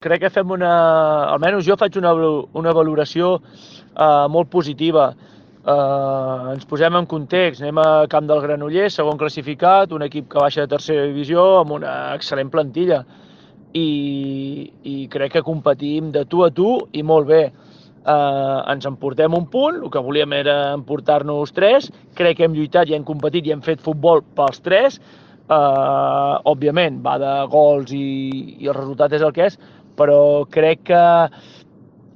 crec que fem una... Almenys jo faig una, una valoració eh, molt positiva. Eh, ens posem en context, anem a Camp del Granollers, segon classificat, un equip que baixa de tercera divisió amb una excel·lent plantilla. I, i crec que competim de tu a tu i molt bé. Eh, ens emportem un punt, el que volíem era emportar-nos tres, crec que hem lluitat i hem competit i hem fet futbol pels tres, eh, òbviament va de gols i, i el resultat és el que és, però crec que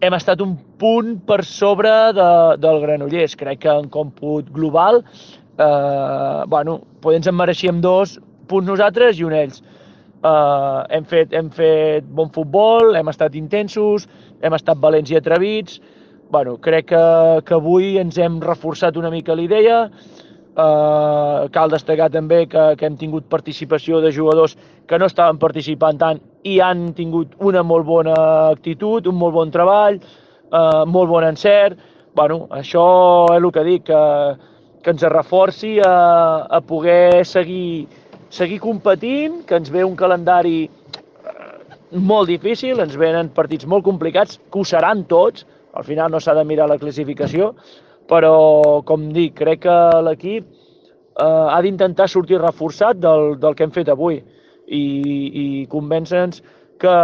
hem estat un punt per sobre de, del Granollers. Crec que en còmput global, eh, bueno, potser ens en mereixíem dos punts nosaltres i un ells. Eh, hem, fet, hem fet bon futbol, hem estat intensos, hem estat valents i atrevits. Bueno, crec que, que avui ens hem reforçat una mica l'idea, Uh, cal destacar també que, que hem tingut participació de jugadors que no estaven participant tant i han tingut una molt bona actitud, un molt bon treball, uh, molt bon encert. Bueno, això és el que dic, que, que ens reforci a, a poder seguir, seguir competint, que ens ve un calendari molt difícil, ens venen partits molt complicats, que ho seran tots, al final no s'ha de mirar la classificació, però, com dic, crec que l'equip eh, ha d'intentar sortir reforçat del, del que hem fet avui i, i convèncer-nos que,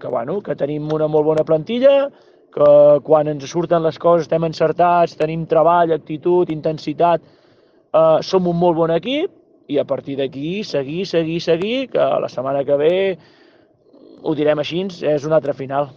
que, bueno, que tenim una molt bona plantilla, que quan ens surten les coses estem encertats, tenim treball, actitud, intensitat, eh, som un molt bon equip i a partir d'aquí seguir, seguir, seguir, que la setmana que ve ho direm així, és una altra final.